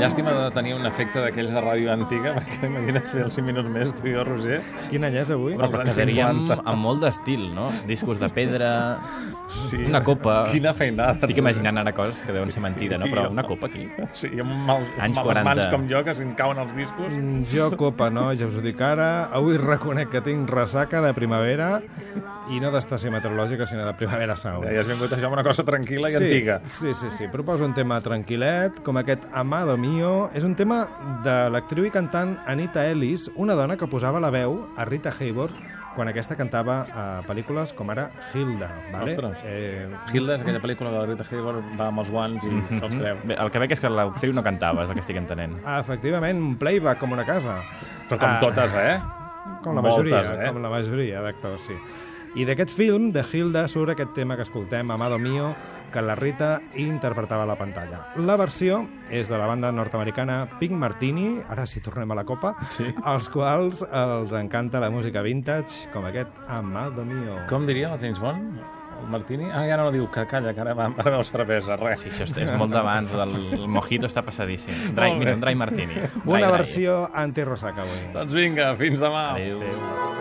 Llàstima de tenir un efecte d'aquells de ràdio antiga, perquè imagina't fer els 5 minuts més, tu i jo, Roger. Quin any és avui? Però- quedaríem 50. amb molt d'estil, no? Discos de pedra, Sí. una copa... Quina feinada. Estic imaginant ara coses que deuen ser mentida, no? Però una copa aquí. Sí, amb mals, Anys males 40. mans com jo, que se'n cauen els discos. Mm, Jo copa no, ja us ho dic ara. Avui reconec que tinc ressaca de primavera i no d'estació meteorològica, sinó de primavera sau. Ja has vingut això amb una cosa tranquil·la i antiga. Sí, sí, sí. Proposo un tema tranquil·let, com aquest Amado Mío. És un tema de l'actriu i cantant Anita Ellis, una dona que posava la veu a Rita Hayworth quan aquesta cantava a pel·lícules com ara Hilda. Vale? Ostres. Eh, Hilda és aquella pel·lícula que la Rita Hayworth va amb els guants i se'ls creu. Bé, el que veig és que l'actriu no cantava, és el que estic entenent. efectivament, un playback com una casa. Però com Ah. totes, eh? Com la Moltes, majoria, eh? com la majoria d'actors, sí. I d'aquest film, de Hilda, surt aquest tema que escoltem, Amado Mío, que la Rita interpretava a la pantalla. La versió és de la banda nord-americana Pink Martini, ara sí tornem a la copa, Sí. als quals els encanta la música vintage, com aquest Amado Mío. Com diria el James Bond? El Martini? Ah, ja no diu que calla, que ara, va, ara veu cervesa, res. Sí, això és- molt d'abans, el, el mojito està passadíssim. Dry, dry martini. Dry, Una dry. versió anti-ressaca avui. Doncs vinga, fins demà. Adéu. Amado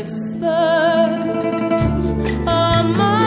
whisper. a Among